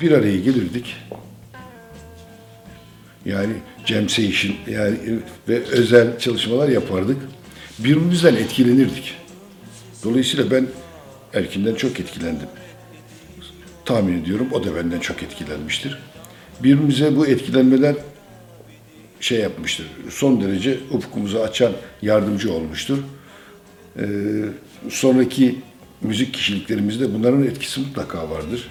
bir araya gelirdik. Yani jam session yani e, ve özel çalışmalar yapardık. Birbirimizden etkilenirdik. Dolayısıyla ben Erkin'den çok etkilendim. Tahmin ediyorum o da benden çok etkilenmiştir. Birbirimize bu etkilenmeler şey yapmıştır. Son derece ufkumuzu açan yardımcı olmuştur. Ee, sonraki müzik kişiliklerimizde bunların etkisi mutlaka vardır.